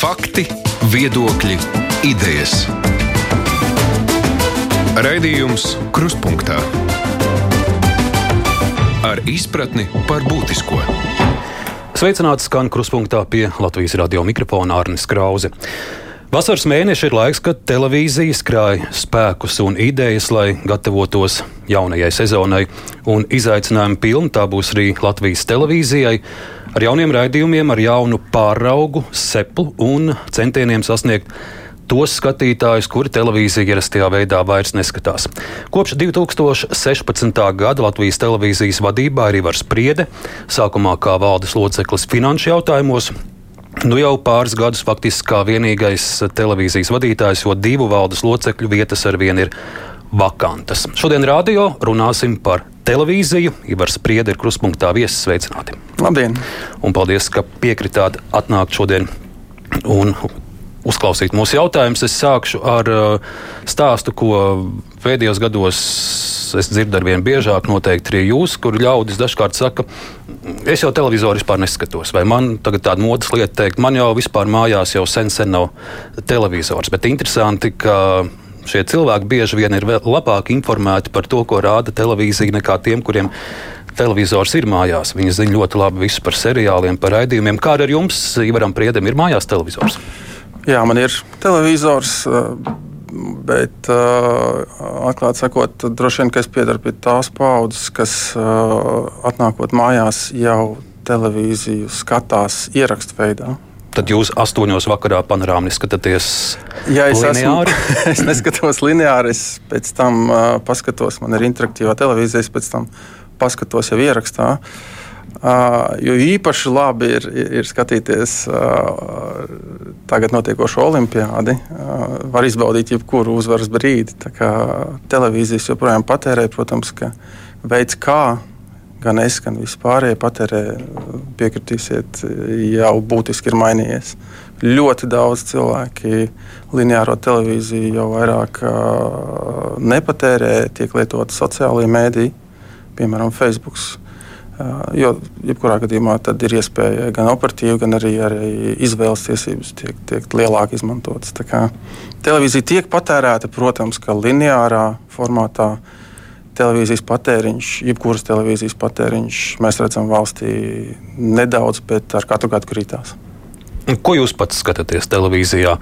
Fakti, viedokļi, idejas. Raidījums Kruspunkta ar izpratni par būtisko. Sveicināts skan kruspunktā pie Latvijas radio mikrofona Arnis Krause. Vasaras mēneši ir laiks, kad televīzija krāj spēkus un idejas, lai gatavotos jaunajai sezonai. Un izaicinājumu pilna tā būs arī Latvijas televīzijai ar jauniem raidījumiem, ar jaunu pāraugu, seplu un centieniem sasniegt tos skatītājus, kuri televīziju ierastajā veidā vairs neskatās. Kopš 2016. gada Latvijas televīzijas vadībā ir Ivars Priede, sākumā kā valdes loceklis finanšu jautājumos, Nu jau pāris gadus faktiski kā vienīgais televīzijas vadītājs, jo divu valdes locekļu vietas ar vienu ir vakantas. Šodien rādio runāsim par televīziju. Ivars Priede ir kruspunktā viesis. Sveicināti! Labdien! Un paldies, ka piekritāt atnākt šodien un uzklausīt mūsu jautājumus. Es sākšu ar uh, stāstu, ko pēdējos gados es dzirdu ar vien biežāk, noteikti arī jūs, kur ļaudis dažkārt saka, es jau televizoru vispār neskatos. Vai man tagad tāda modes lieta teikt, man jau vispār mājās jau sen, sen nav televizors. Bet interesanti, ka šie cilvēki bieži vien ir labāk informēti par to, ko rāda televīzija, nekā tiem, kuriem televizors ir mājās. Viņi zina ļoti labi visu par seriāliem, par raidījumiem. Kā ar jums, Ivaram Priedam, ir mājās televizors? Jā, man ir televizors. Bet, uh, atklāti sakot, droši vien es piedaru pie tās paudzes, kas uh, atnākot mājās jau televīziju skatās ierakstu veidā. Tad jūs astoņos vakarā panorāmā skatāties ja es lineāri? Esmu, es neskatos lineāri, es pēc tam uh, paskatos, man ir interaktīvā televīzija, es pēc tam paskatos jau ierakstā. Uh, jo īpaši labi ir, ir skatīties uh, tagad notiekošo olimpiādi. Uh, var izbaudīt jebkuru uzvaras brīdi. Televīzijas joprojām patērē, protams, ka veids, kā gan es, gan vispārējie patērē, piekritīsiet, jau būtiski ir mainījies. Ļoti daudz cilvēki lineāro televīziju jau vairāk uh, nepatērē, tiek lietoti sociālie mēdīji, piemēram, Facebook. Jo, jebkurā gadījumā tad ir iespēja gan operatīvi, gan arī, arī izvēles tiesības tiek, tiek lielāk izmantotas. Televīzija tiek patērēta, protams, ka lineārā formātā televīzijas patēriņš, jebkuras televīzijas patēriņš, mēs redzam valstī nedaudz, bet ar katru gadu krītās. Ko jūs pats skatāties televīzijā?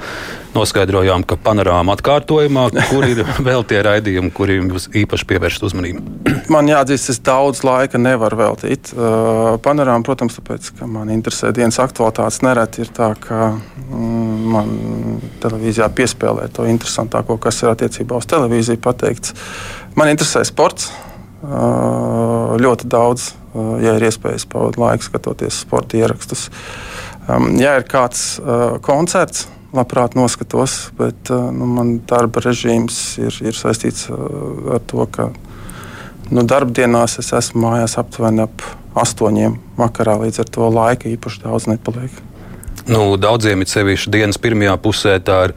Noskaidrojām, ka panorāma atkārtojumā, kur ir vēl tie raidījumi, kuriem jūs īpaši pievēršat uzmanību? Man jāatzīst, es daudz laika nevaru veltīt. Uh, panorāma, protams, tāpēc, ka man interesē dienas aktualitātes. Nereti ir tā, ka mm, man televīzijā piespēlē to interesantāko, kas ir attiecībā uz televīziju pateikts. Man interesē sports. Ļoti daudz, ja ir iespējas pavadīt laiku skatoties sporta ierakstus. Ja ir kāds koncerts, labprāt noskatos, bet nu, man darba režīms ir, ir saistīts ar to, ka nu, darbdienās es esmu mājās aptuveni ap astoņiem vakarā, līdz ar to laika īpaši daudz nepaliek. Nu, daudziem ir sevišķi dienas pirmajā pusē tā ir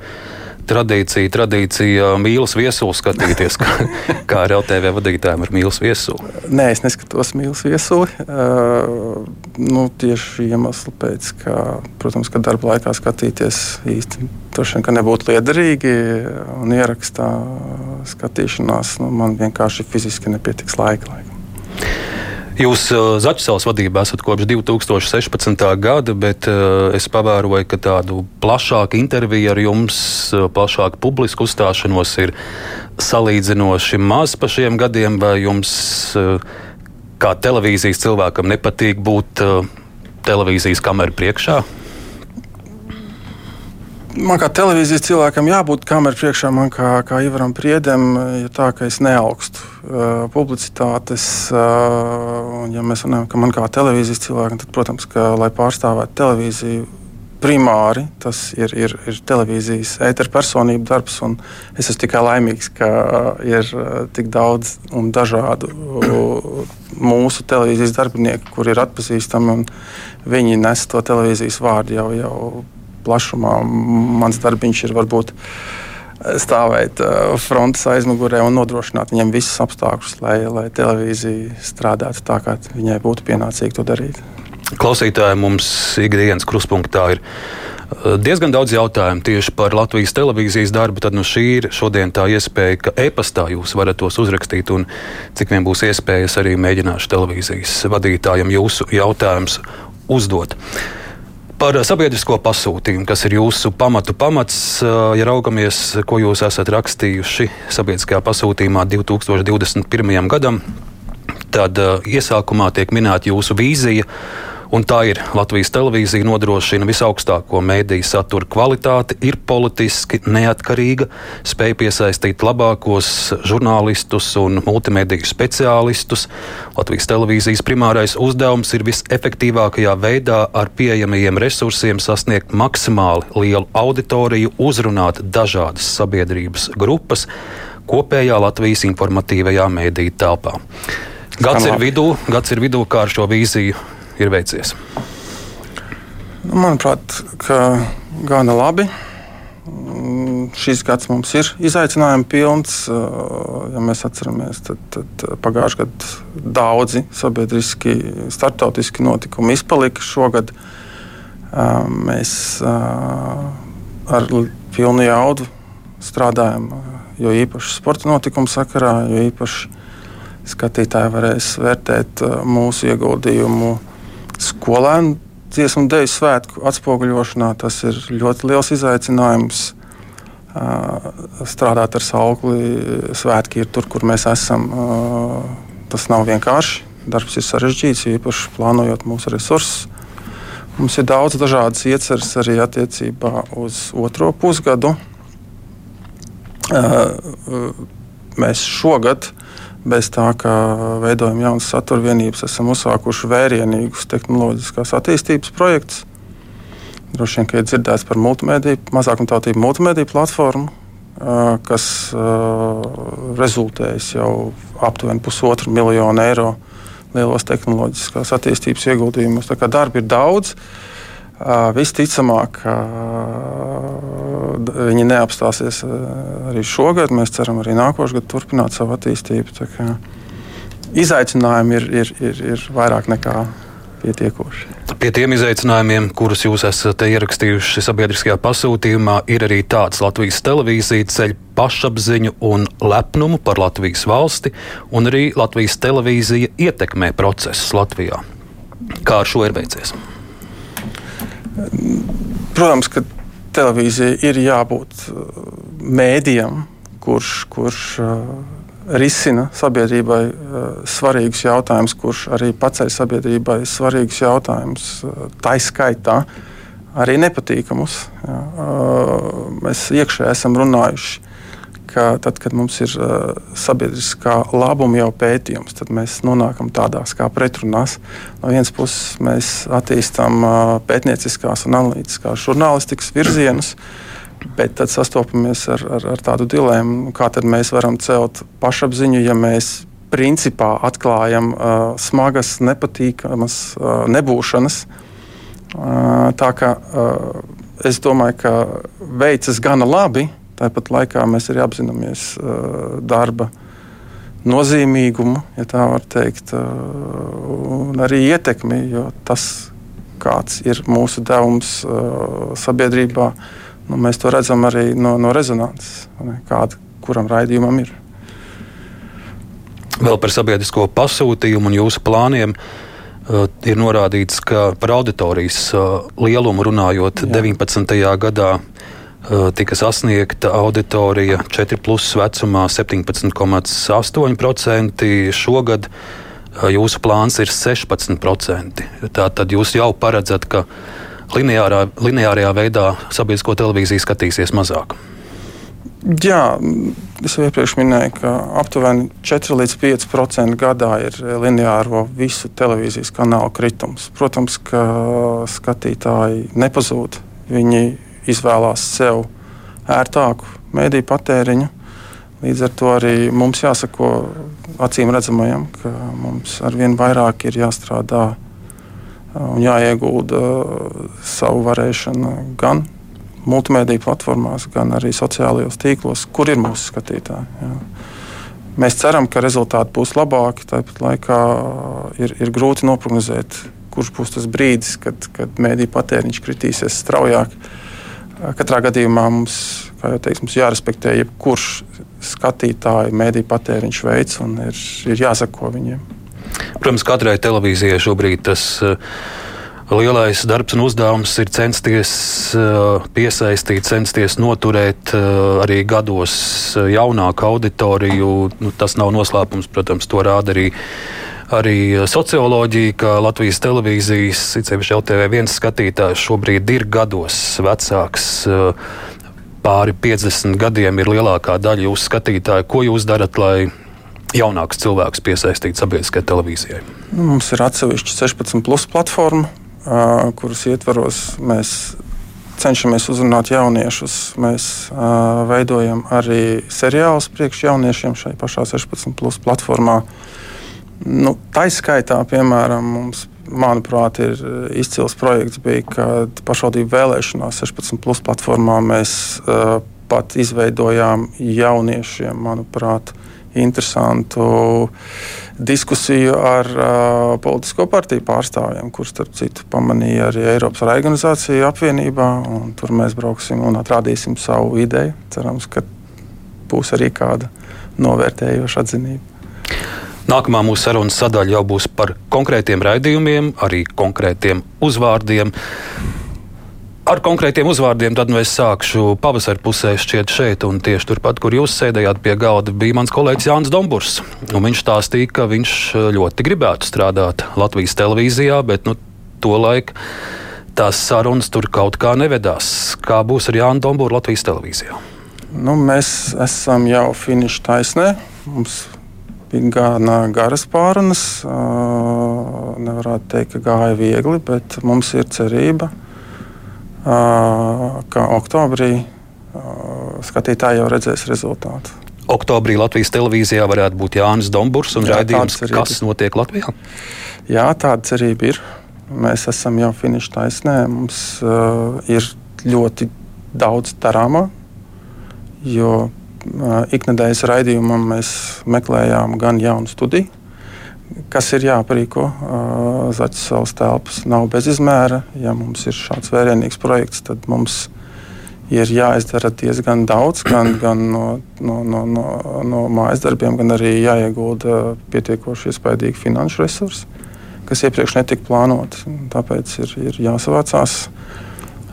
tradīcija, tradīcija mīlas viesulu skatīties, kā, kā ar LTV vadītājiem ar mīlas viesuli? Nē, es neskatos mīlas viesuli. Uh, nu, tieši iemeslu pēc, ka, protams, ka darba laikā skatīties īsti droši vien nebūtu liederīgi un ierakstā skatīšanās nu, man vienkārši fiziski nepietiks laika. laika. Jūs uh, Zaķisels vadībā esat kopš 2016. gada, bet uh, es pavēroju, ka tādu plašāku interviju ar jums, uh, plašāku publisku uzstāšanos ir salīdzinoši maz pa šiem gadiem, vai jums kā televīzijas cilvēkam nepatīk būt televīzijas kameru priekšā? Man kā televīzijas cilvēkam jābūt kameras priekšā, man kā, kā Ivaram Priedam, ir tā, ka es neaugstu uh, publicitātes. Uh, un, ja mēs runājam, ka man kā televīzijas cilvēkam, tad, protams, ka, lai pārstāvētu televīziju, primāri tas ir, ir, ir televīzijas ēteru personību darbs. Es esmu tikai laimīgs, ka ir tik daudz un dažādu mūsu televīzijas darbinieku, kuri ir atpazīstami un viņi nes to televīzijas vārdu jau. jau plašumā. Mans darbiņš ir varbūt eh, stāvēt eh, frontes aizmugurē un nodrošināt viņiem visus apstākļus, lai, lai televīzija strādātu tā, kā viņai būtu pienācīgi to darīt. Klausītāji mums ikdienas kruspunktā ir Diezgan daudz jautājumu tieši par Latvijas televīzijas darbu. Tad nu šī ir šodien tā iespēja, ka e-pastā jūs varat tos uzrakstīt, un cik vien būs iespējas arī mēģināšu televīzijas vadītājiem jūsu jautājumus uzdot. Par sabiedrisko pasūtījumu, kas ir jūsu pamatu pamats, ja raugamies, ko jūs esat rakstījuši sabiedriskajā pasūtījumā 2021. gadam, tad iesākumā tiek minēta jūsu vīzija Un tā ir Latvijas televīzija nodrošina visaugstāko mēdīju satura kvalitāti, ir politiski neatkarīga, spēj piesaistīt labākos žurnālistus un multimediju speciālistus. Latvijas televīzijas primārais uzdevums ir visefektīvākajā veidā ar pieejamajiem resursiem sasniegt maksimāli lielu auditoriju, uzrunāt dažādas sabiedrības grupas kopējā Latvijas informatīvajā mēdīju telpā. Gads ir vidū, gads ir vidū kā ar šo vīziju ir veicies? Nu, manuprāt, gana labi. Mm, šis gads mums ir izaicinājumi pilns. Ja mēs atceramies, tad, tad pagājušajā gadā daudzi sabiedriski, startautiski notikumi izpalika. Šogad mēs ar pilnu jaudu strādājam, jo īpaši sporta notikumu sakarā, jo īpaši skatītāji varēs vērtēt mūsu ieguldījumu skolēnu dziesmu dēļu svētku atspoguļošanā. Tas ir ļoti liels izaicinājums. Strādāt ar saukli, svētki ir tur, kur mēs esam. Tas nav vienkārši. Darbs ir sarežģīts, īpaši plānojot mūsu resursus. Mums ir daudz dažādas ieceres arī attiecībā uz otro pusgadu. Mēs šogad bez tā, ka veidojam jaunas satura vienības, esam uzsākuši vērienīgus tehnoloģiskās attīstības projektus. Droši vien, ka ir dzirdēts par multimediju, mazākumtautību multimediju platformu, kas rezultējas jau aptuveni pusotru miljonu eiro lielos tehnoloģiskās attīstības ieguldījumos. Tā kā darbi ir daudz. Visticamāk, viņi neapstāsies arī šogad. Mēs ceram, arī nākošais gads turpināt savu attīstību. Izaicinājumi ir, ir, ir, ir vairāk nekā pietiekoši. Pie tiem izaicinājumiem, kurus jūs esat ierakstījuši sabiedriskajā pasūtījumā, ir arī tāds Latvijas televīzija ceļ pašapziņu un lepnumu par Latvijas valsti, un arī Latvijas televīzija ietekmē procesus Latvijā. Kā ar šo ir veicies? Protams, ka televīzija ir jābūt uh, mēdījam, kurš, kurš uh, risina sabiedrībai uh, svarīgus jautājumus, kurš arī paceļ sabiedrībai svarīgus jautājumus, tā izskaitā arī nepatīkamus. Jā. Mēs iekšēji esam runājuši ka tad, kad mums ir uh, sabiedriskā labuma jau pētījums, tad mēs nonākam tādās kā pretrunās. No vienas puses mēs attīstām uh, pētnieciskās un analītiskās žurnālistikas virzienus. Bet tad sastopamies ar, ar, ar tādu dilemmu, kā mēs varam celt pašapziņu, ja mēs principā atklājam uh, smagas, nepatīkamas uh, nebūšanas. Uh, tā kā uh, es domāju, ka veicas gana labi, Tāpat laikā mēs arī apzināmies darba nozīmīgumu, ja tā var teikt, un arī ietekmi, jo tas, kāds ir mūsu devums sabiedrībā, nu, mēs to redzam arī no, no rezonances, kāda kuram raidījumam ir. Vēl par sabiedrisko pasūtījumu un jūsu plāniem. Uh, ir norādīts, ka par auditorijas uh, lielumu runājot, Jā. 19. gadā tika sasniegta auditorija 4 plus vecumā 17,8%. Šogad jūsu plāns ir 16%. Tātad jūs jau paredzat, ka lineārā, lineārajā veidā sabiedrisko televīziju skatīsies mazāk. Jā, es jau iepriekš minēju, ka aptuveni 4 līdz 5% gadā ir lineāro visu televīzijas kanālu kritums. Protams, ka skatītāji nepazūd. Viņi izvēlās sev ērtāku mediju patēriņu. Līdz ar to arī mums jāsako acīm redzamajam, ka mums arvien vairāk ir jāstrādā un jāiegulda savu varēšanu gan multimediju platformās, gan arī sociālajos tīklos, kur ir mūsu skatītāji. Jā. Mēs ceram, ka rezultāti būs labāki. Tāpat laikā ir, ir grūti noprognozēt, kurš būs tas brīdis, kad, kad mēdīņu patēriņš kritīsies straujāk. Katrā gadījumā mums, teicu, mums jārespektē jebkurš skatītāju mēdīņu patēriņš veids un ir, ir jāsako viņiem. Protams, katrai televīzijai šobrīd tas uh, lielais darbs un uzdevums ir censties uh, piesaistīt, censties noturēt uh, arī gados jaunāku auditoriju. Nu, tas nav noslēpums, protams, to rāda arī. Arī socioloģija, ka Latvijas televīzijas, īpaši LTV1 skatītājs šobrīd ir gados vecāks. Pāri 50 gadiem ir lielākā daļa jūsu skatītāju. Ko jūs darat, lai jaunākus cilvēkus piesaistīt sabiedriskajai televīzijai? Nu, mums ir atsevišķa 16 plus platforma, uh, kuras ietvaros mēs cenšamies uzrunāt jauniešus. Mēs uh, veidojam arī seriālus priekš jauniešiem šai pašā 16 plus platformā. Nu, tā izskaitā, piemēram, mums, manuprāt, ir izcils projekts, bija, kad pašvaldību vēlēšanās 16 plus platformā mēs uh, pat izveidojām jauniešiem, manuprāt, interesantu diskusiju ar uh, politisko partiju pārstāvjiem, kurus, starp citu, pamanīja arī Eiropas organizācija apvienībā. Tur mēs brauksim un atrādīsim savu ideju. Cerams, ka būs arī kāda novērtējoša atzinība. Nākamā mūsu sarunas sadaļa jau būs par konkrētiem raidījumiem, arī konkrētiem uzvārdiem. Ar konkrētiem uzvārdiem tad nu es sākšu pavasara pusē, šķiet, šeit, un tieši turpat, kur jūs sēdējāt pie galda, bija mans kolēģis Jānis Domburs. Viņš stāstīja, ka viņš ļoti gribētu strādāt Latvijas televīzijā, bet nu, tolaik tās sarunas tur kaut kā nevedās. Kā būs ar Jānu Domburu Latvijas televīzijā? Nu, mēs esam jau finiša taisnē. Mums bija gana garas pārunas. Nevarētu teikt, ka gāja viegli, bet mums ir cerība ka oktobrī skatītāji jau redzēs rezultātu. Oktobrī Latvijas televīzijā varētu būt Jānis Dombūrs un raidījums, kas notiek Latvijā. Jā, tāda cerība ir. Mēs esam jau finiša taisnē. Mums uh, ir ļoti daudz darāmā, jo iknedēļas raidījumam mēs meklējām gan jaunu studiju, kas ir jāparīko. Zaķis savas telpas nav bez izmēra. Ja mums ir šāds vērienīgs projekts, tad mums ir jāizdara diezgan daudz, gan, gan no, no, no, no, no mājas darbiem, gan arī jāiegulda pietiekoši iespaidīgi finanšu resursi, kas iepriekš netika plānoti. Tāpēc ir, ir jāsavācās.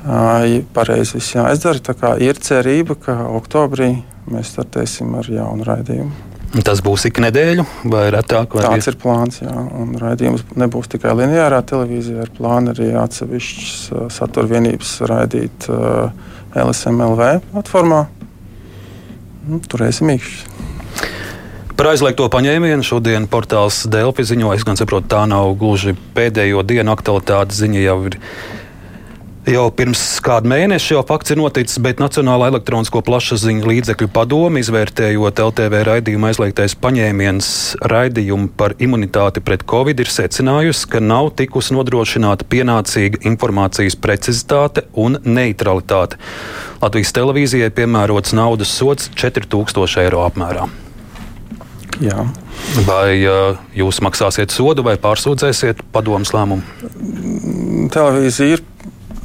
Pareizi viss jāizdara. Tā kā ir cerība, ka oktobrī mēs startēsim ar jaunu raidījumu. Tas būs ik nedēļu vai retāk? Vai Tāds ir plāns. Jā. Un raidījums nebūs tikai lineārā televīzijā, ir plāns arī atsevišķas uh, satura vienības raidīt uh, LSMLV platformā. Nu, turēsim īkšķi. Par aizliegto paņēmienu šodien portāls Delfi ziņo. Es gan saprotu, tā nav gluži pēdējo dienu aktualitāte ziņa jau ir Jau pirms kāda mēneša jau fakts ir noticis, bet Nacionāla elektronisko plašsaziņu līdzekļu padome, izvērtējot LTV raidījumu aizliegtais paņēmiens raidījumu par imunitāti pret covid, ir secinājusi, ka nav tikusi nodrošināta pienācīga informācijas precizitāte un neutralitāte. Latvijas televīzijai piemērots naudas sots 4000 eiro apmērā. Jā. Vai uh, jūs maksāsiet sodu vai pārsūdzēsiet padomus lēmumu? Televīzija ir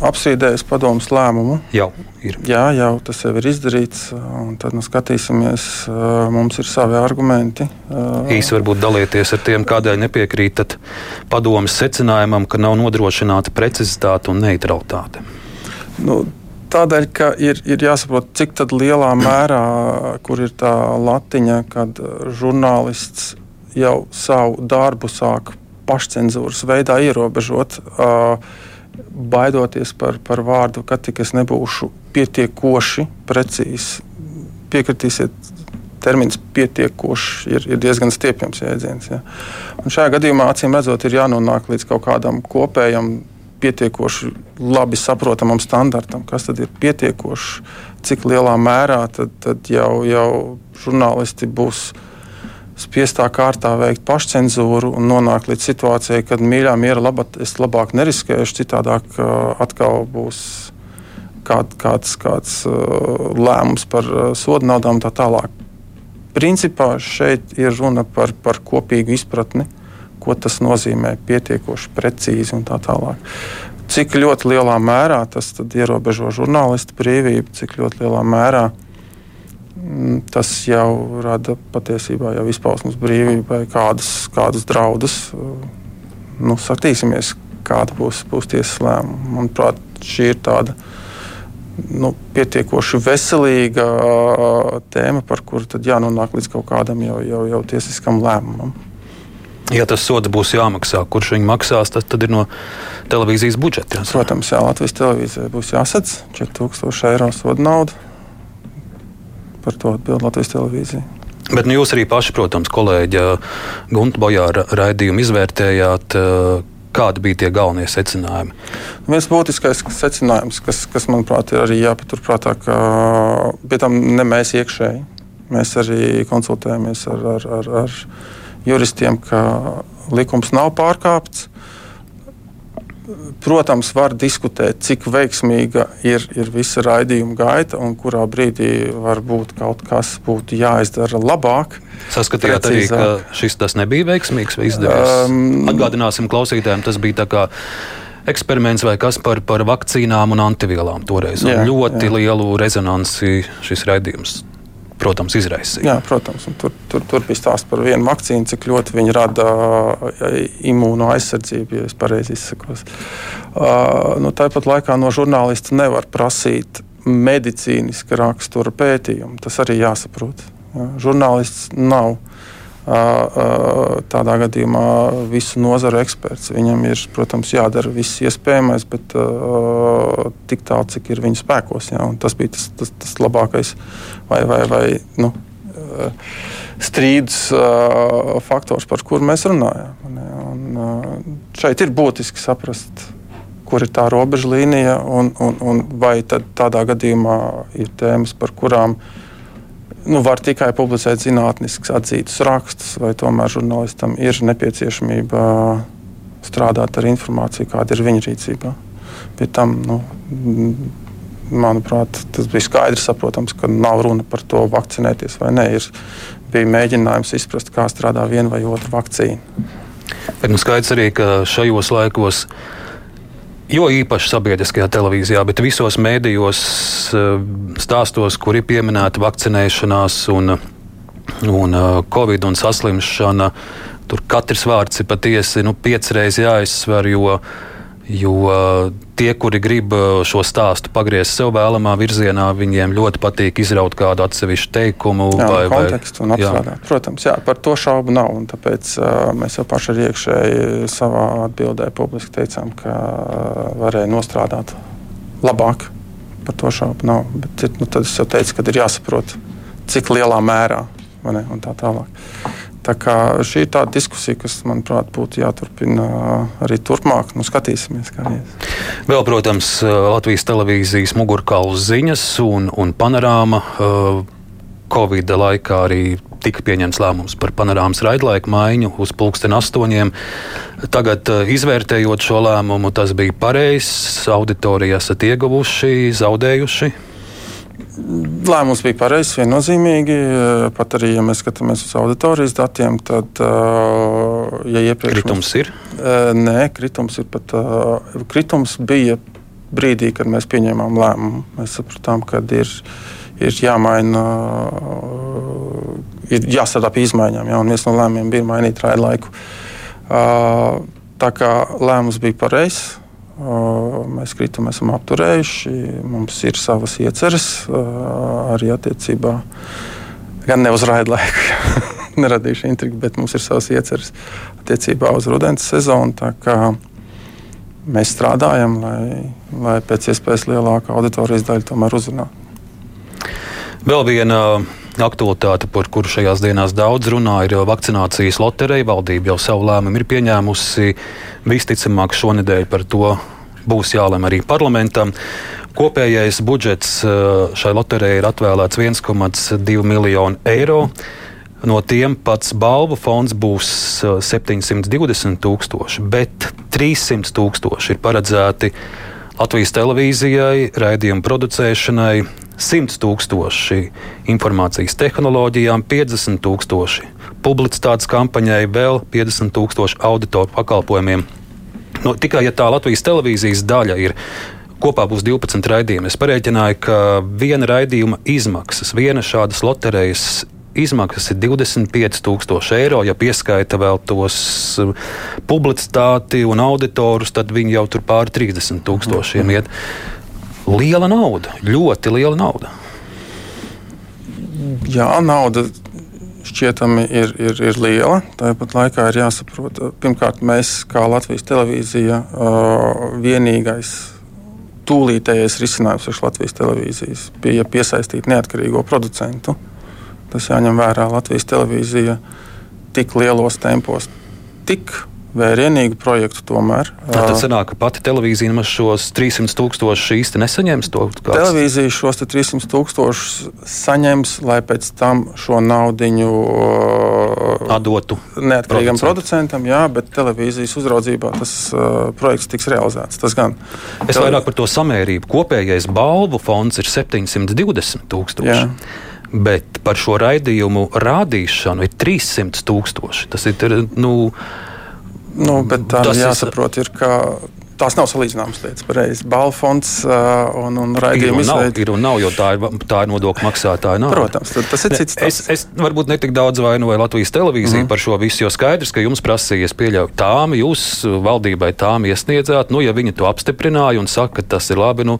apstrīdējis padomus lēmumu. Jau ir. Jā, jau tas jau ir izdarīts. Tad nu, skatīsimies, mums ir savi argumenti. Īsi varbūt dalieties ar tiem, kādēļ nepiekrītat padomus secinājumam, ka nav nodrošināta precizitāte un neutralitāte. Nu, Tādēļ, ka ir, ir jāsaprot, cik lielā mērā ir tā latiņa, kad žurnālists jau savu darbu sāk pašcensūras veidā ierobežot. Uh, baidoties par, par vārdu, ka tik es nebūšu pietiekoši precīzs. Piekritīsiet, termins pietiekoši ir, ir diezgan stiepjams jēdziens. Ja. Un šajā gadījumā, acīm redzot, ir jānonāk līdz kaut kādam kopējam, pietiekoši labi saprotamam standartam, kas tad ir pietiekoši, cik lielā mērā tad, tad jau, jau žurnālisti būs spiestā kārtā veikt pašcensūru un nonākt līdz situācijai, kad mīļā miera labāk es labāk neriskēšu, citādāk uh, atkal būs kād, kāds, kāds uh, lēmums par uh, sodu naudām un tā tālāk. Principā šeit ir runa par, par kopīgu izpratni, ko tas nozīmē pietiekoši precīzi un tā tālāk. Cik ļoti lielā mērā tas ierobežo žurnālistu brīvību, cik ļoti lielā mērā mm, tas jau rada patiesībā jau izpausmes brīvībai kādus, kādus draudus. Nu, satīsimies, kāda būs, būs tiesas lēmuma. Manuprāt, šī ir tāda nu, pietiekoši veselīga tēma, par kuru tad jānonāk līdz kaut kādam jau, jau, jau tiesiskam lēmumam. Ja tas sods būs jāmaksā, kurš viņu maksās, tad, tad ir no televīzijas budžeta. Jāsaka. Protams, jā, Latvijas televīzijai būs jāsadz 4000 eiro soda nauda. Par to atbild Latvijas televīzija. Bet nu, jūs arī paši, protams, kolēģi Gunta Bojāra raidījumu izvērtējāt. Kādi bija tie galvenie secinājumi? Viens būtiskais secinājums, kas, kas manuprāt, ir arī jāpaturprātā, ka pie tam ne mēs iekšēji. Mēs arī konsultējamies ar, ar, ar, ar juristiem, ka likums nav pārkāpts. Protams, var diskutēt, cik veiksmīga ir, ir visa raidījuma gaita un kurā brīdī varbūt kaut kas būtu jāizdara labāk. Saskatījāt arī, ka šis tas nebija veiksmīgs vai izdevies? Um, Atgādināsim klausītājiem, tas bija tā kā eksperiments vai kas par, par vakcīnām un antivielām toreiz. Jā, un ļoti jā. lielu rezonanci šis raidījums protams, izraisīja. Jā, protams, tur, tur, tur bija stāsts par vienu vakcīnu, cik ļoti viņi rada imūno aizsardzību, ja es pareizi izsakos. Uh, nu, tāpat laikā no žurnālista nevar prasīt medicīniska rakstura pētījumu. Tas arī jāsaprot. Ja? Žurnālists nav tādā gadījumā visu nozaru eksperts. Viņam ir, protams, jādara viss iespējamais, bet uh, tik tālu, cik ir viņa spēkos. Ja? Tas bija tas, tas, tas labākais vai, vai, vai nu, strīdus uh, faktors, par kuru mēs runājam. Un, uh, šeit ir būtiski saprast. Kur ir tā robeža līnija, un, un, un vai tādā gadījumā ir tēmas, par kurām uh, nu, var tikai publicēt zinātniskus atzītus rakstus, vai tomēr žurnālistam ir nepieciešamība strādāt ar informāciju, kāda ir viņa rīcībā. Pie tam, nu, manuprāt, tas bija skaidrs, saprotams, ka nav runa par to vakcinēties vai nē. Ir, bija mēģinājums izprast, kā strādā viena vai otra vakcīna. Bet nu, skaidrs arī, ka šajos laikos jo īpaši sabiedriskajā televīzijā, bet visos mēdījos eh, stāstos, kur ir pieminēta vakcinēšanās un, un eh, covid un saslimšana. Tur katrs vārds ir patiesi nu, piecreiz jāizsver, jo Jo tie, kuri grib šo stāstu pagriezt sev vēlamā virzienā, viņiem ļoti patīk izraut kādu atsevišķu teikumu jā, vai kontekstu un apstrādāt. Protams, jā, par to šaubu nav. Tāpēc uh, mēs jau paši arī iekšēji savā atbildē publiski teicām, ka varēja nostrādāt labāk. Par to šaubu nav. Bet nu, tad es jau teicu, ka ir jāsaprot, cik lielā mērā ne, un tā tālāk. Tā šī ir tā diskusija, kas, manuprāt, būtu jāturpina arī turpmāk. Nu, skatīsimies, kā ies. Vēl, protams, Latvijas televīzijas mugurkauls ziņas un, un panorāma. Covid laikā arī tika pieņemts lēmums par panorāmas raidlaiku maiņu uz pulksten astoņiem. Tagad, izvērtējot šo lēmumu, tas bija pareizs. Auditorija esat ieguvuši, zaudējuši. Lēmums bija pareizs, viennozīmīgi. Pat arī, ja mēs skatāmies uz auditorijas datiem, tad, ja iepriekš kritums mēs, ir? Nē, kritums ir pat. Kritums bija brīdī, kad mēs pieņēmām lēmumu. Mēs sapratām, ka ir, ir jāmaina, ir jāstrādā pie izmaiņām. Ja, viens no lēmumiem bija mainīt raidu laiku. Tā kā lēmums bija pareizs Mēs kritumu esam apturējuši. Mums ir savas ieceres arī attiecībā gan ne uz raidu laiku, neradīšu intrigu, bet mums ir savas ieceres attiecībā uz rudens sezonu. Mēs strādājam, lai, lai pēc iespējas lielāka auditorijas daļa tomēr uzrunātu. Vēl viena aktualitāte, par kuru šajās dienās daudz runā, ir vakcinācijas loterija. Valdība jau savu lēmumu ir pieņēmusi. Visticamāk, šonadēļ par to būs jālem arī parlamentam. Kopējais budžets eh, šai loterijai ir atvēlēts 1,2 miljonu eiro. No tiem pats balvu fonds būs 720 eh, tūkstoši, bet 300 tūkstoši ir paredzēti Latvijas televīzijai, raidījumu producēšanai, 100 tūkstoši informācijas tehnoloģijām, 50 tūkstoši publicitātes kampaņai, vēl 50 tūkstoši auditoru pakalpojumiem. Nu, tikai ja tā Latvijas televīzijas daļa ir kopā būs 12 raidījumi. Es pareiķināju, ka viena raidījuma izmaksas, viena šādas loterijas izmaksas ir 25,000 eiro. Ja pieskaita vēl tos uh, publicitāti un auditorus, tad viņi jau tur pāri 30,000 iet. Liela nauda, ļoti liela nauda. Jā, nauda šķietami ir, ir, ir liela. Tāpat laikā ir jāsaprot, pirmkārt, mēs kā Latvijas televīzija vienīgais tūlītējais risinājums priekš Latvijas televīzijas bija piesaistīt neatkarīgo producentu. Tas jāņem vērā Latvijas televīzija tik lielos tempos, tik vērienīgu projektu tomēr. Tā tad sanāk, ka pati televīzija nemaz šos 300 tūkstošus īsti nesaņems. To, kāds... Televīzija šos 300 tūkstošus saņems, lai pēc tam šo naudu atdotu neatkarīgam producentam, jā, bet televīzijas uzraudzībā tas uh, projekts tiks realizēts. Tas gan. Es Tele... vairāk par to samērību. Kopējais balvu fonds ir 720 tūkstoši. Bet par šo raidījumu rādīšanu ir 300 tūkstoši. Tas ir nu, Nu, bet tā tas jāsaprot, ir, ka tās nav salīdzināmas lietas. Pareizi. Balfonds uh, un, un raidījuma izveide. Ir un nav, jo tā ir, tā ir nodokļu maksātāja nauda. Protams, tas ir cits. Es, es varbūt netik daudz vainoju Latvijas televīziju mm par šo visu, jo skaidrs, ka jums prasījies pieļaut tām, jūs valdībai tām iesniedzāt, nu, ja viņi to apstiprināja un saka, ka tas ir labi, nu,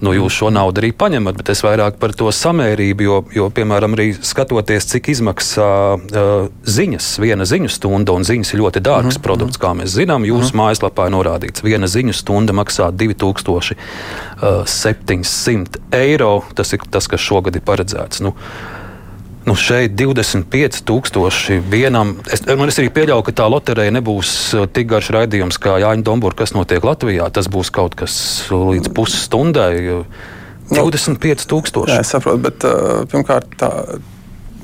nu jūs šo naudu arī paņemat, bet es vairāk par to samērību, jo, jo piemēram, arī skatoties, cik izmaksā uh, ziņas, viena ziņu stunda, un ziņas ir ļoti dārgs mm produkts, kā mēs zinām, jūsu mm mājaslapā ir norādīts viena ziņu stunda maksā 2700 eiro. Tas ir tas, kas šogad ir paredzēts. Nu, Nu šeit 25,000 vienam. Es, es arī pieļauju, ka tā loterija nebūs tik garš raidījums kā Jāņa Dombūra, kas notiek Latvijā. Tas būs kaut kas līdz pusstundai. 25,000. Jā, es saprotu, bet uh, pirmkārt tā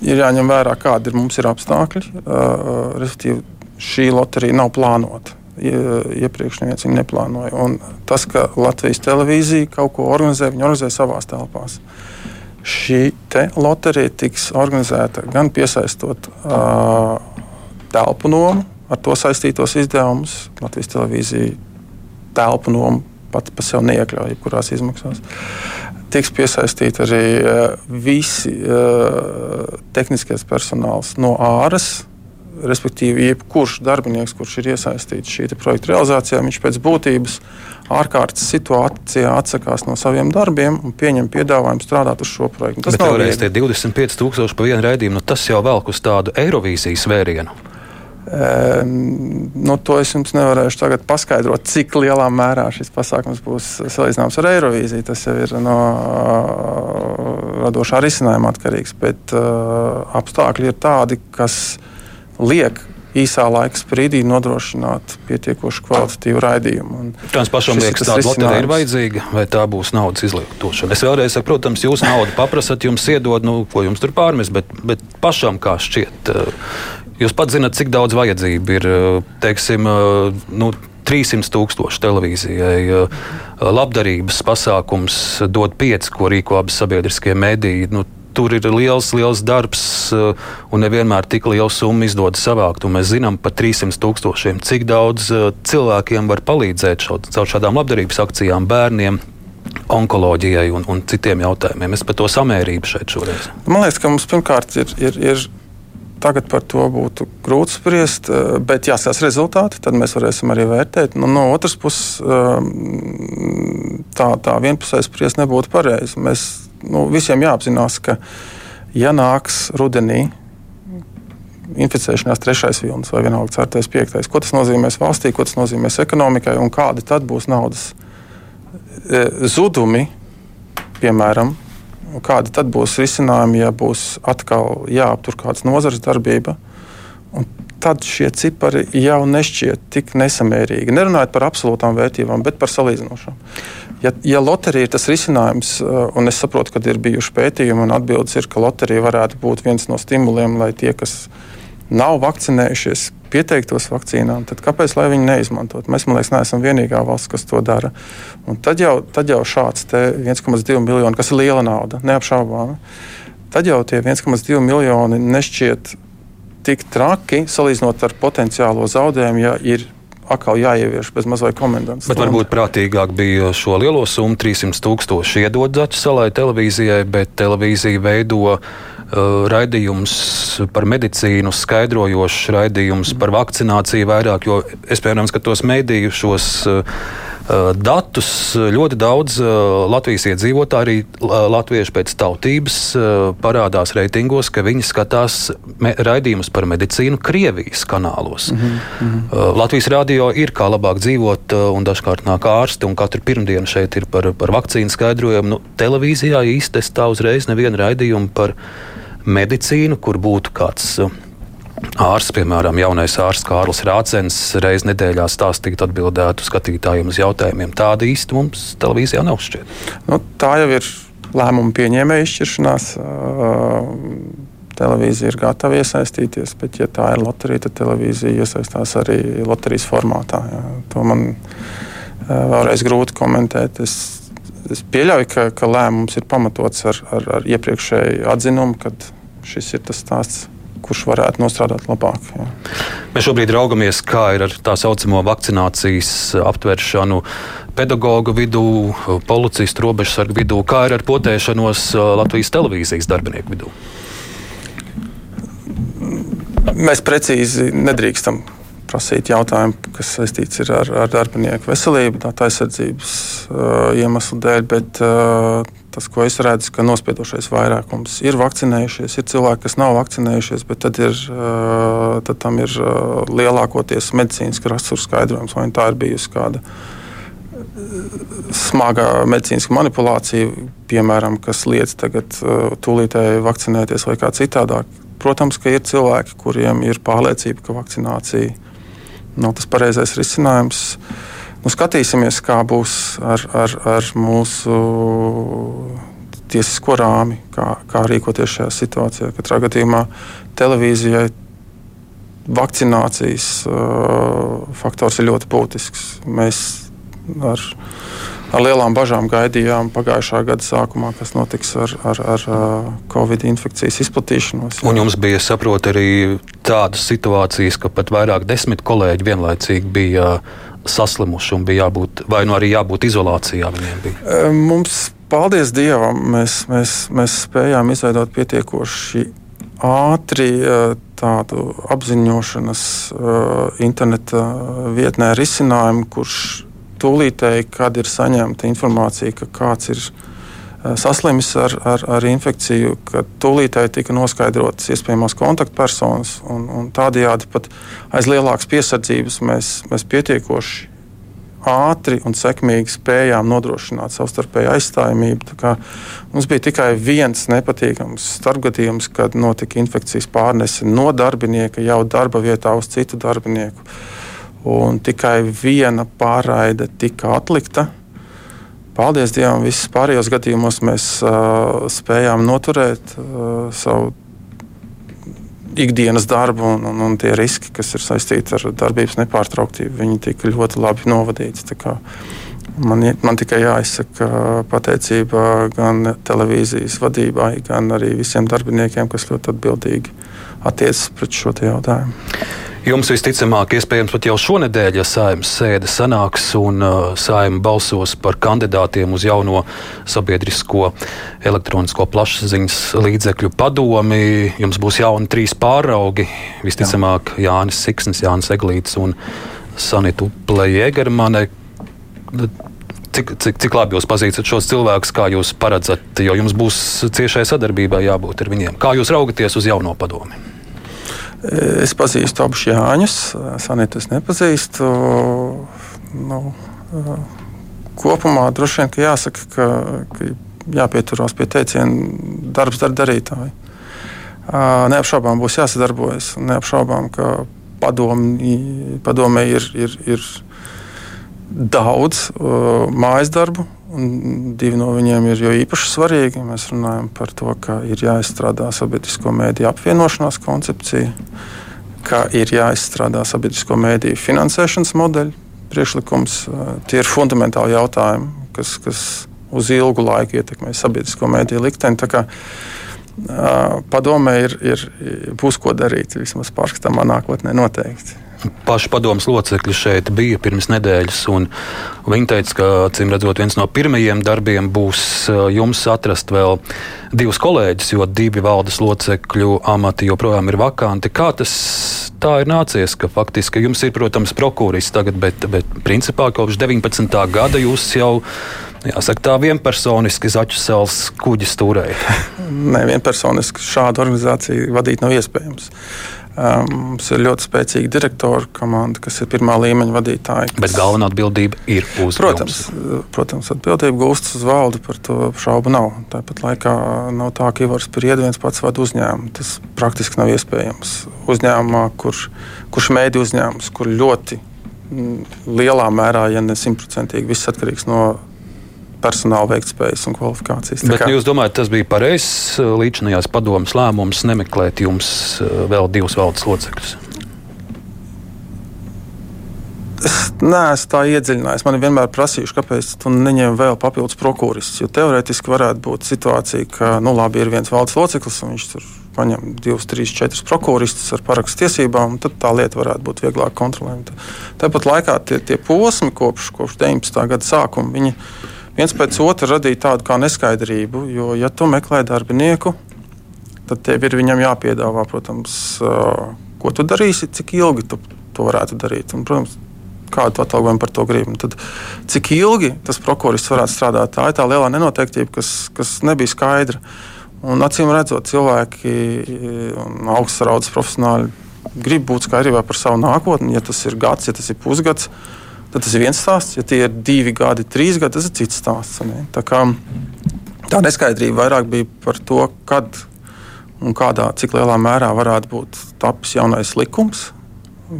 ir jāņem vērā, kādi ir mums ir apstākļi. Uh, respektīvi, šī loterija nav plānota iepriekš neviens viņu neplānoja. Un tas, ka Latvijas televīzija kaut ko organizē, viņi organizē savās telpās. Šī loterija tiks organizēta gan piesaistot uh, telpu nomu, ar to saistītos izdevumus. Latvijas televīzija telpu nomu pati par sevi neiekļauj jebkurās izmaksās. Tiks piesaistīti arī uh, visi uh, tehniskais personāls no āras respektīvi, jebkurš darbinieks, kurš ir iesaistīts šī projekta realizācijā, viņš pēc būtības ārkārtas situācijā atsakās no saviem darbiem un pieņem piedāvājumu strādāt uz šo projektu. Tas nav reizes tie 25,000 par vienu raidījumu, nu tas jau velk uz tādu Eirovīzijas vērienu. E, nu, to es jums nevarēšu tagad paskaidrot, cik lielā mērā šis pasākums būs salīdzināms ar Eirovīziju. Tas jau ir no radošā risinājuma atkarīgs. Bet uh, apstākļi ir tādi, kas liek īsā laika sprīdī nodrošināt pietiekoši kvalitatīvu raidījumu. Tās pašam liekas, ka tāda loterija ir vajadzīga, vai tā būs naudas izlietošana. Es vēlreiz saku, protams, jūs naudu paprasat, jums iedod, nu, ko jums tur pārmest, bet, bet pašam kā šķiet, eh, jūs pats zinat, cik daudz vajadzību ir, eh, teiksim, eh, nu, 300 tūkstoši televīzijai. Labdarības pasākums dod pieci, ko rīko abas sabiedriskie mediji. Nu, tur ir liels, liels darbs, eh, un nevienmēr tik liela summa izdodas savākt. Mēs zinām par 300 tūkstošiem, cik daudz eh, cilvēkiem var palīdzēt caur šādām labdarības akcijām bērniem. Onkoloģijai un, un citiem jautājumiem. Es par to samērību šeit šoreiz. Man liekas, ka mums pirmkārt ir, ir, ir tagad par to būtu grūti spriest, eh, bet jāskatās rezultāti, tad mēs varēsim arī vērtēt. Nu, no otras puses, tā, tā vienpusēji spriest nebūtu pareizi. Mēs nu, visiem jāapzinās, ka ja nāks rudenī inficēšanās trešais vilnis vai vienalga ceturtais, piektais, ko tas nozīmēs valstī, ko tas nozīmēs ekonomikai un kādi tad būs naudas e, zudumi, piemēram, kādi tad būs risinājumi, ja būs atkal jāaptur kādas nozares darbība. Un tad šie cipari jau nešķiet tik nesamērīgi. Nerunājot par absolūtām vērtībām, bet par salīdzinošām. Ja, ja loterija ir tas risinājums, uh, un es saprotu, ka ir bijuši pētījumi, un atbildes ir, ka loterija varētu būt viens no stimuliem, lai tie, kas nav vakcinējušies, pieteiktos vakcīnām, tad kāpēc viņi neizmantot? Mēs, man liekas, neesam vienīgā valsts, kas to dara. Un tad jau, tad jau šāds 1,2 miljoni, kas ir liela nauda, neapšaubāmi, tad jau tie 1,2 miljoni nešķiet tik traki salīdzinot ar potenciālo zaudējumu, ja ir atkal jāievieš bez mazliet komendants. Bet varbūt prātīgāk bija šo lielo summu, 300 tūkstoši iedot Zaķu salai televīzijai, bet televīzija veido uh, raidījums par medicīnu, skaidrojošs raidījums par vakcināciju vairāk, jo es, piemēram, skatos mēdīju šos uh, datus ļoti daudz Latvijas iedzīvotāji, arī latvieši pēc tautības, parādās reitingos, ka viņi skatās raidījumus par medicīnu Krievijas kanālos. Mm -hmm. Latvijas radio ir kā labāk dzīvot, un dažkārt nāk ārsti, un katru pirmdienu šeit ir par, par vakcīnu skaidrojumu. Nu, televīzijā īstenībā tā uzreiz nevienu raidījumu par medicīnu, kur būtu kāds ārsts, piemēram, jaunais ārsts Kārlis Rācens, reizes nedēļā stāstīt atbildētu skatītājiem uz jautājumiem. Tāda īsti mums televīzijā nav šķiet. Nu, tā jau ir lēmumu pieņēmēja izšķiršanās. Televīzija ir gatava iesaistīties, bet, ja tā ir loterija, tad televīzija iesaistās arī loterijas formātā. Jā. To man vēlreiz grūti komentēt. Es, es pieļauju, ka, ka lēmums ir pamatots ar, ar, ar iepriekšēju atzinumu, ka šis ir tas stāsts kurš varētu nostrādāt labāk. Jā. Mēs šobrīd raugamies, kā ir ar tā saucamo vakcinācijas aptvēršanu pedagoģu vidū, policistu robežsargu vidū, kā ir ar potēšanos Latvijas televīzijas darbinieku vidū. Mēs precīzi nedrīkstam prasīt jautājumu, kas saistīts ar, ar darbinieku veselību, tā aizsardzības uh, iemeslu dēļ, bet uh, tas, ko es redzu, ka nospiedošais vairākums ir vakcinējušies, ir cilvēki, kas nav vakcinējušies, bet tad, ir, uh, tad tam ir uh, lielākoties medicīniska rakstura skaidrojums, vai tā ir bijusi kāda smaga medicīniska manipulācija, piemēram, kas liedz tagad uh, tūlītēji vakcinēties vai kā citādāk. Protams, ka ir cilvēki, kuriem ir pārliecība, ka vakcinācija nav tas pareizais risinājums. Nu, skatīsimies, kā būs ar, ar, ar mūsu tiesisko rāmi, kā, kā rīkoties šajā situācijā. Katrā gadījumā televīzijai vakcinācijas uh, faktors ir ļoti būtisks. Mēs ar ar lielām bažām gaidījām pagājušā gada sākumā, kas notiks ar, ar, ar Covid infekcijas izplatīšanos. Jā. Un jums bija, saprot, arī tādas situācijas, ka pat vairāk desmit kolēģi vienlaicīgi bija saslimuši un bija jābūt, vai nu arī jābūt izolācijā viņiem bija? Mums, paldies Dievam, mēs, mēs, mēs spējām izveidot pietiekoši ātri tādu apziņošanas interneta vietnē risinājumu, kurš tūlītēji, kad ir saņemta informācija, ka kāds ir eh, saslimis ar, ar, ar infekciju, kad tūlītēji tika noskaidrotas iespējamās kontaktpersonas. Un, un tādējādi pat aiz lielākas piesardzības mēs, mēs pietiekoši ātri un sekmīgi spējām nodrošināt savstarpēju aizstājamību. Mums bija tikai viens nepatīkams starpgadījums, kad notika infekcijas pārnese no darbinieka jau darba vietā uz citu darbinieku un tikai viena pārraide tika atlikta. Paldies Dievam, visos pārējos gadījumos mēs uh, spējām noturēt uh, savu ikdienas darbu, un, un, un tie riski, kas ir saistīti ar darbības nepārtrauktību, viņi tika ļoti labi novadīti. Man, man tikai jāizsaka pateicība gan televīzijas vadībai, gan arī visiem darbiniekiem, kas ļoti atbildīgi attiecas pret šo jautājumu. Jums visticamāk, iespējams, pat jau šonadēļ, ja saimnes sēde sanāks un uh, saima balsos par kandidātiem uz jauno sabiedrisko elektronisko plašsaziņas līdzekļu padomi, jums būs jauni trīs pāraugi. Visticamāk, Jā. Jānis Siksnis, Jānis Eglīts un Sanita Uplē-Jēgermane. Cik, cik, cik labi jūs pazīstat šos cilvēkus, kā jūs paredzat, jo jums būs ciešai sadarbībai jābūt ar viņiem. Kā jūs raugaties uz jauno padomi? Es pazīstu abus Jāņus, Sanitas nepazīstu. Nu, kopumā droši vien ka jāsaka, ka, ka jāpieturās pie teiciena darbs dar darītāji. Neapšaubām būs jāsadarbojas. Neapšaubām, ka padomi, padomē ir, ir, ir daudz mājas darbu, divi no viņiem ir jo īpaši svarīgi. Mēs runājam par to, ka ir jāizstrādā sabiedrisko mēdīju apvienošanās koncepcija, ka ir jāizstrādā sabiedrisko mēdīju finansēšanas modeļi, priekšlikums. Tie ir fundamentāli jautājumi, kas, kas uz ilgu laiku ietekmē sabiedrisko mēdīju likteni. padomē ir, ir, būs ko darīt vismaz pārskatāmā nākotnē noteikti paši padomus locekļi šeit bija pirms nedēļas. Viņi teica, ka, acīm redzot, viens no pirmajiem darbiem būs jums atrast vēl divus kolēģus, jo divi valdes locekļu amati joprojām ir vakanti. Kā tas tā ir nācies? Ka faktiski jums ir, protams, prokurors tagad, bet, bet principā kopš 19. gada jūs jau. Jāsaka, tā vienpersoniski salas kuģis stūrēja. Nē, vienpersoniski šādu organizāciju vadīt nav iespējams. Mums ir ļoti spēcīga direktora komanda, kas ir pirmā līmeņa vadītāji. Bet galvenā atbildība ir uz protams, jums. Protams, atbildība gūstas uz valdi, par to šaubu nav. Tāpat laikā nav tā, ka Ivars Priedis viens pats vada uzņēmumu. Tas praktiski nav iespējams. Uzņēmumā, kur, kurš mēdī uzņēmums, kur ļoti lielā mērā, ja ne simtprocentīgi, viss atkarīgs no personāla veiktspējas un kvalifikācijas. Bet kā... jūs domājat, tas bija pareizs uh, līdzinājās padomas lēmums nemeklēt jums uh, vēl divus valdes locekļus? Es neesmu tā iedziļinājies. Man vienmēr prasījuši, kāpēc tu neņem vēl papildus prokuristus. Jo teorētiski varētu būt situācija, ka, nu, labi, ir viens valdes loceklis un viņš tur paņem divus, trīs, četrus prokuristus ar parakstu tiesībām, tad tā lieta varētu būt vieglāk kontrolējama. Tāpat laikā tie, tie posmi kopš, kopš 19. gada sākuma viņi viens pēc otra radīja tādu kā neskaidrību. Jo, ja tu meklē darbinieku, tad tev ir viņam jāpiedāvā, protams, ko tu darīsi, cik ilgi tu to varētu darīt. Un, protams, kādu atalgojumu par to gribi. Tad, cik ilgi tas prokurors varētu strādāt, tā ir tā lielā nenoteiktība, kas, kas nebija skaidra. Un, acīm redzot, cilvēki un augsts raudas profesionāļi grib būt skaidrībā par savu nākotni. Ja tas ir gads, ja tas ir pusgads, tad tas ir viens stāsts. Ja tie ir divi gadi, trīs gadi, tas ir cits stāsts. Ne? Tā, kā, tā neskaidrība vairāk bija par to, kad un kādā, cik lielā mērā varētu būt tapis jaunais likums.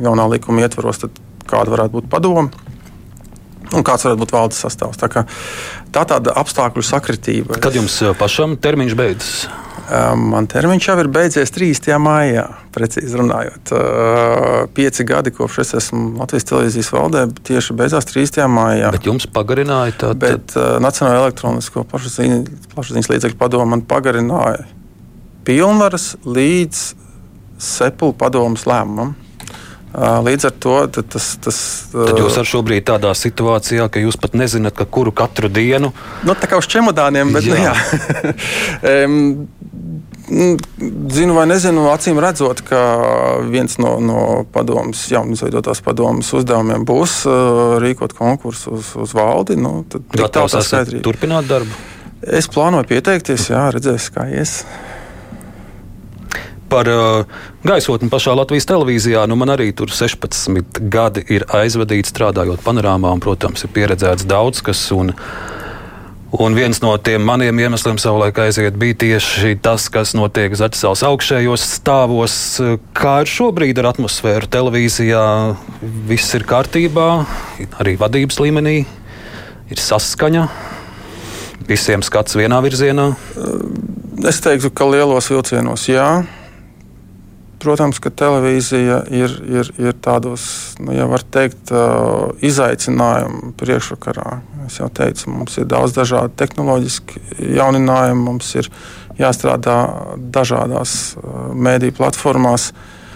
Jaunā likuma ietvaros, kāda varētu būt padoma un kāds varētu būt valdes sastāvs. Tā, kā, tā tāda apstākļu sakritība. Kad jums pašam termiņš beidzas? Man termiņš jau ir beidzies 3. maijā, precīzi runājot. Pieci gadi kopš es esmu Latvijas televīzijas valdē, tieši beidzās 3. maijā. Bet jums pagarināja tādu? Bet uh, Nacionālajā elektronisko plašsaziņas līdzekļu padomu man pagarināja pilnvaras līdz sepulu padomus lēmumam. Līdz ar to tas. tas Tad jūs esat šobrīd tādā situācijā, ka jūs pat nezināt, ka kuru katru dienu. Nu, tā kā uz čemodāniem, bet nu, jā. jā. um, Zinu vai nezinu, acīm redzot, ka viens no, no padomus, jaunizveidotās padomus uzdevumiem būs rīkot konkursu uz, uz valdi. Nu, tad Gatavs esat turpināt darbu? Es plānoju pieteikties, jā, redzēs, kā ies par uh, gaisotni pašā Latvijas televīzijā. Nu, man arī tur 16 gadi ir aizvadīti strādājot panorāmā, un, protams, ir pieredzēts daudz kas. Un, Un viens no tiem maniem iemesliem savulaik aiziet bija tieši tas, kas notiek Zaķisāls augšējos stāvos. Kā ir šobrīd ar atmosfēru televīzijā? Viss ir kārtībā, arī vadības līmenī ir saskaņa. Visiem skats vienā virzienā. Es teiktu, ka lielos vilcienos jā. Protams, ka televīzija ir, ir, ir tādos, nu, ja var teikt, izaicinājumu priekšvakarā. Es jau teicu, mums ir daudz dažādu tehnoloģisku jauninājumu, mums ir jāstrādā dažādās mēdīju platformās.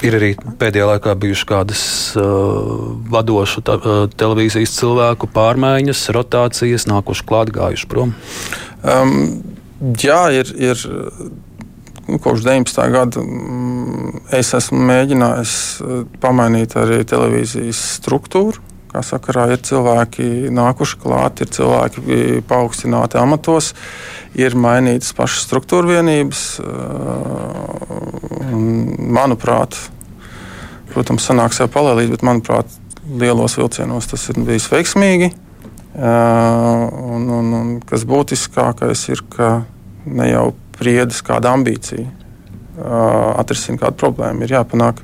Ir arī pēdējā laikā bijušas kādas uh, vadošu ta, uh, televīzijas cilvēku pārmaiņas, rotācijas, nākuši klāt, gājuši prom. Um, jā, ir. ir kopš 19. gada mm, es esmu mēģinājis eh, pamainīt arī televīzijas struktūru. Kā sakarā ir cilvēki nākuši klāt, ir cilvēki paaugstināti amatos, ir mainītas pašas struktūra vienības. Eh, manuprāt, protams, sanāks jau palēlīt, bet manuprāt, lielos vilcienos tas ir bijis veiksmīgi. Eh, un, un, un kas būtiskākais ir, ka ne jau spriedis kāda ambīcija atrisināt kādu problēmu. Ir jāpanāk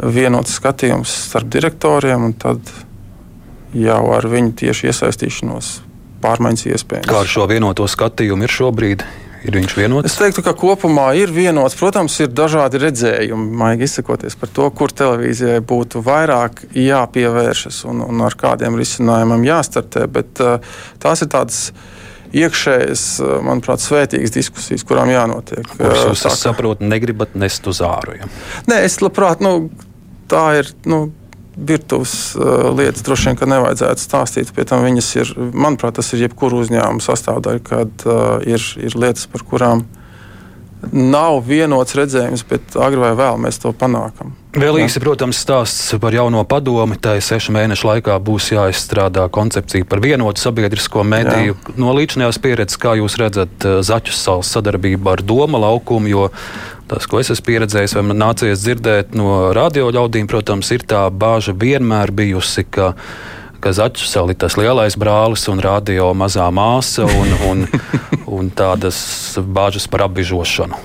vienots skatījums starp direktoriem, un tad jau ar viņu tieši iesaistīšanos pārmaiņas iespējams. Kā ar šo vienoto skatījumu ir šobrīd? Ir viņš vienots? Es teiktu, ka kopumā ir vienots. Protams, ir dažādi redzējumi, maigi izsakoties par to, kur televīzijai būtu vairāk jāpievēršas un, un ar kādiem risinājumiem jāstartē. Bet uh, tās ir tādas iekšējas, manuprāt, svētīgas diskusijas, kurām jānotiek. Kuras jūs, es saprotu, negribat nest uz āru. Ja? Nē, es labprāt, nu, tā ir. Nu, virtuves uh, lietas droši vien nevajadzētu stāstīt. Pie tam viņas ir, manuprāt, tas ir jebkura uzņēmuma sastāvdaļa, kad uh, ir, ir lietas, par kurām nav vienots redzējums, bet agrāk vai vēlāk mēs to panākam. Vēl īsi, protams, stāsts par jauno padomi. Tā sešu mēnešu laikā būs jāizstrādā koncepcija par vienotu sabiedrisko mediju. Jā. No līdzinājās pieredzes, kā jūs redzat uh, Zaķus salas sadarbību ar Doma laukumu, jo tas, ko es esmu pieredzējis, vai man nācies dzirdēt no radio ļaudīm, protams, ir tā bāža vienmēr bijusi, ka ka Zaķis ir tas lielais brālis un radio mazā māsa un, un, un tādas bāžas par apbižošanu.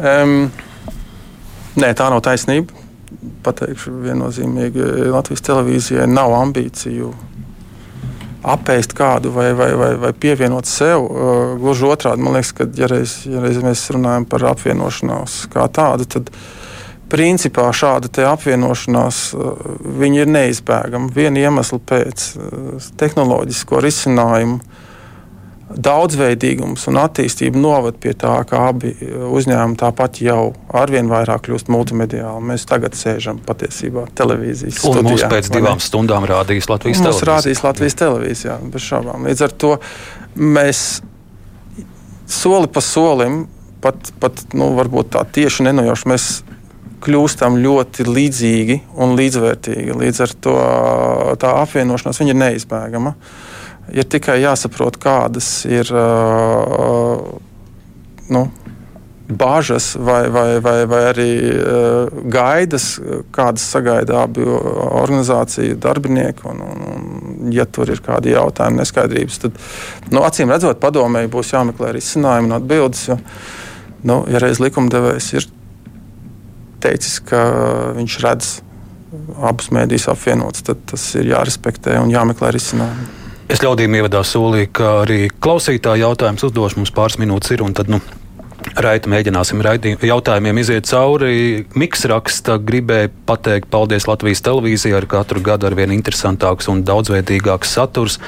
Um, nē, tā nav taisnība. Pateikšu viennozīmīgi, Latvijas televīzijai nav ambīciju apēst kādu vai, vai, vai, vai pievienot sev. Uh, gluži otrādi, man liekas, ka, ja reiz, ja reiz mēs runājam par apvienošanos kā tādu, tad principā šāda apvienošanās uh, ir neizbēgama. Viena iemesla pēc uh, tehnoloģisko risinājumu daudzveidīgums un attīstība noved pie tā, ka abi uzņēmumi tāpat jau arvien vairāk kļūst multimediāli. Mēs tagad sēžam patiesībā televīzijas studijā. Un mums pēc divām stundām rādīs Latvijas televīzija. Mums rādīs Latvijas televīzija, bez šaubām. Līdz ar to mēs soli pa solim, pat, pat nu, varbūt tā tieši nenojauši, mēs kļūstam ļoti līdzīgi un līdzvērtīgi. Līdz ar to tā apvienošanās ir neizbēgama. Uh, ir tikai jāsaprot, kādas ir uh, nu, bāžas vai, vai, vai, vai arī uh, gaidas, kādas sagaida abi organizāciju darbinieki. Un, un, ja tur ir kādi jautājumi, neskaidrības, tad nu, acīm redzot, padomēji būs jāmeklē risinājumi un atbildes. Jo, nu, ja reiz likumdevējs ir teicis, ka viņš redz abus mēdījus apvienotus, tad tas ir jārespektē un jāmeklē risinājumi. Es ļaudīm ievadā solīju, ka arī klausītāju jautājums uzdošu mums pāris minūtes ir. Tad, nu, Raita mēģināsim raidī, jautājumiem iziet cauri. Miks raksta, gribēja pateikt paldies Latvijas televīzijai ar katru gadu ar vien interesantāks un daudzveidīgāks saturs.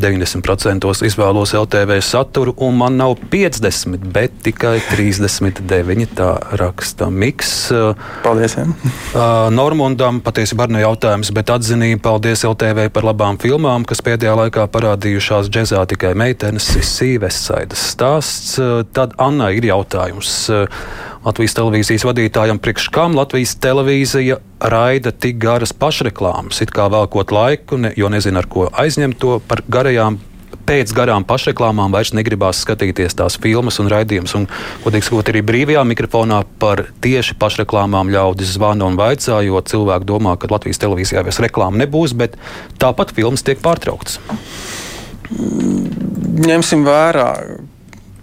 90% izvēlos LTV saturu, un man nav 50, bet tikai 39. Tā raksta Miks. Paldies! Ja. Normundam patiesībā arī jautājums, bet atzinība paldies LTV par labām filmām, kas pēdējā laikā parādījušās džezā tikai meitenes, Sīvesaidas stāsts. Tad Anna ir jautājums. Latvijas televīzijas vadītājam, priekš kam Latvijas televīzija raida tik garas pašreklāmas, it kā vēlkot laiku, ne, jo nezinu, ar ko aizņemt to par garajām. Pēc garām pašreklāmām vairs negribās skatīties tās filmas un raidījumus. Godīgi sakot, arī brīvajā mikrofonā par tieši pašreklāmām ļaudis zvana un vaicā, jo cilvēki domā, ka Latvijas televīzijā vairs reklāma nebūs, bet tāpat filmas tiek pārtrauktas. Ņemsim vērā,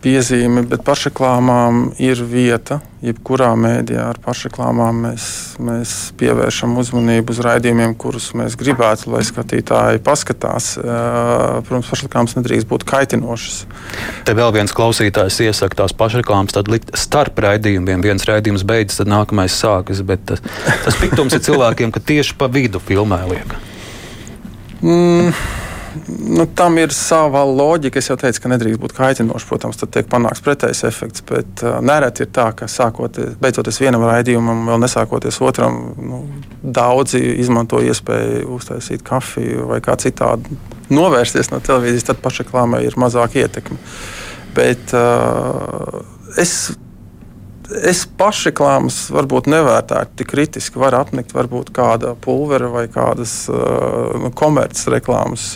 piezīme, bet pašreklāmām ir vieta. Jebkurā mēdījā ar pašreklāmām mēs, mēs pievēršam uzmanību uz raidījumiem, kurus mēs gribētu, lai skatītāji paskatās. Protams, pašreklāmas nedrīkst būt kaitinošas. Te vēl viens klausītājs iesaka tās pašreklāmas, tad likt starp raidījumiem. Viens raidījums beidzas, tad nākamais sākas. Bet tas, tas piktums ir cilvēkiem, ka tieši pa vidu filmē liek. Mm nu, tam ir sava loģika. Es jau teicu, ka nedrīkst būt kaitinoši. Protams, tad tiek panākts pretējs efekts. Bet uh, nereti ir tā, ka sākoties, beidzoties vienam raidījumam, vēl nesākoties otram, nu, daudzi izmanto iespēju uztaisīt kafiju vai kā citādi novērsties no televīzijas. Tad pašreklāmai ir mazāk ietekme. Bet uh, es es pašreklāmas varbūt nevērtētu tik kritiski. Var apnikt varbūt kāda pulvera vai kādas uh, komerces reklāmas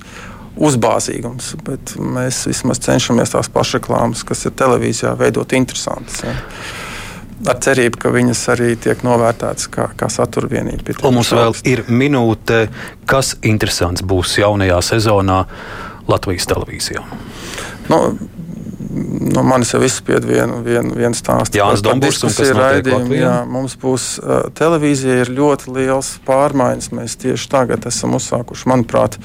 uzbāzīgums, bet mēs vismaz cenšamies tās pašreklāmas, kas ir televīzijā, veidot interesantas. Ja. Ar cerību, ka viņas arī tiek novērtētas kā, kā satura vienība. Un mums vēl ir minūte, kas interesants būs jaunajā sezonā Latvijas televīzijā. Nu, no manis jau izspied vienu, vienu, vienu stāstu. Jā, Dombūrs, tas ir raidījums. Jā, mums būs uh, televīzija ir ļoti liels pārmaiņas. Mēs tieši tagad esam uzsākuši, manuprāt,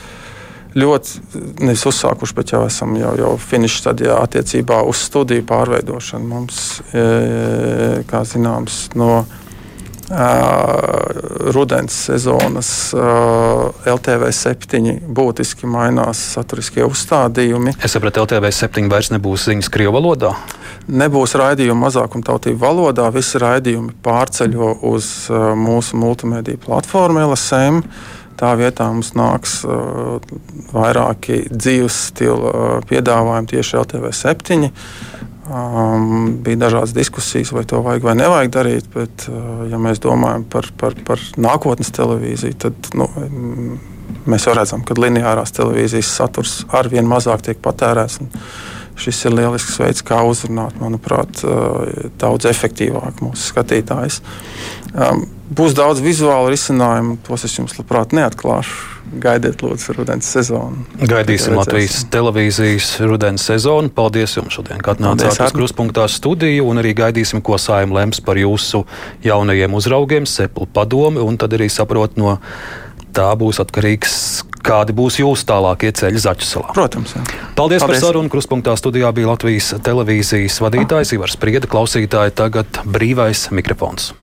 ļoti nevis uzsākuši, bet jau esam jau, jau finiša stadijā attiecībā uz studiju pārveidošanu. Mums, e, kā zināms, no rudens sezonas LTV 7 būtiski mainās saturiskie uzstādījumi. Es sapratu, LTV 7 vairs nebūs ziņas Krievu valodā. Nebūs raidījuma mazākumtautību valodā. Visi raidījumi pārceļo uz mūsu multimediju platformu LSM. Tā vietā mums nāks uh, vairāki dzīves stila uh, piedāvājumi tieši LTV 7. Um, bija dažādas diskusijas, vai to vajag vai nevajag darīt. Bet, uh, ja mēs domājam par, par, par nākotnes televīziju, tad nu, mēs jau redzam, ka lineārās televīzijas saturs arvien mazāk tiek patērēts. Šis ir lielisks veids, kā uzrunāt, manuprāt, uh, daudz efektīvāk mūsu skatītājus. Um, būs daudz vizuālu risinājumu, tos es jums labprāt neatklāšu Gaidiet, lūdzu, rudens sezonu. Gaidīsim Latvijas televīzijas rudens sezonu. Paldies jums šodien, kad nācāt uz kruspunktā studiju, un arī gaidīsim, ko saima lems par jūsu jaunajiem uzraugiem, seplu padomi, un tad arī saprot no tā būs atkarīgs. Kādi būs jūsu tālākie ceļi Zaķusalā? Protams. Jā. Paldies, Paldies par sarunu. Kruspunktā studijā bija Latvijas televīzijas vadītājs Ivars Prieda, klausītāji. Tagad brīvais mikrofons.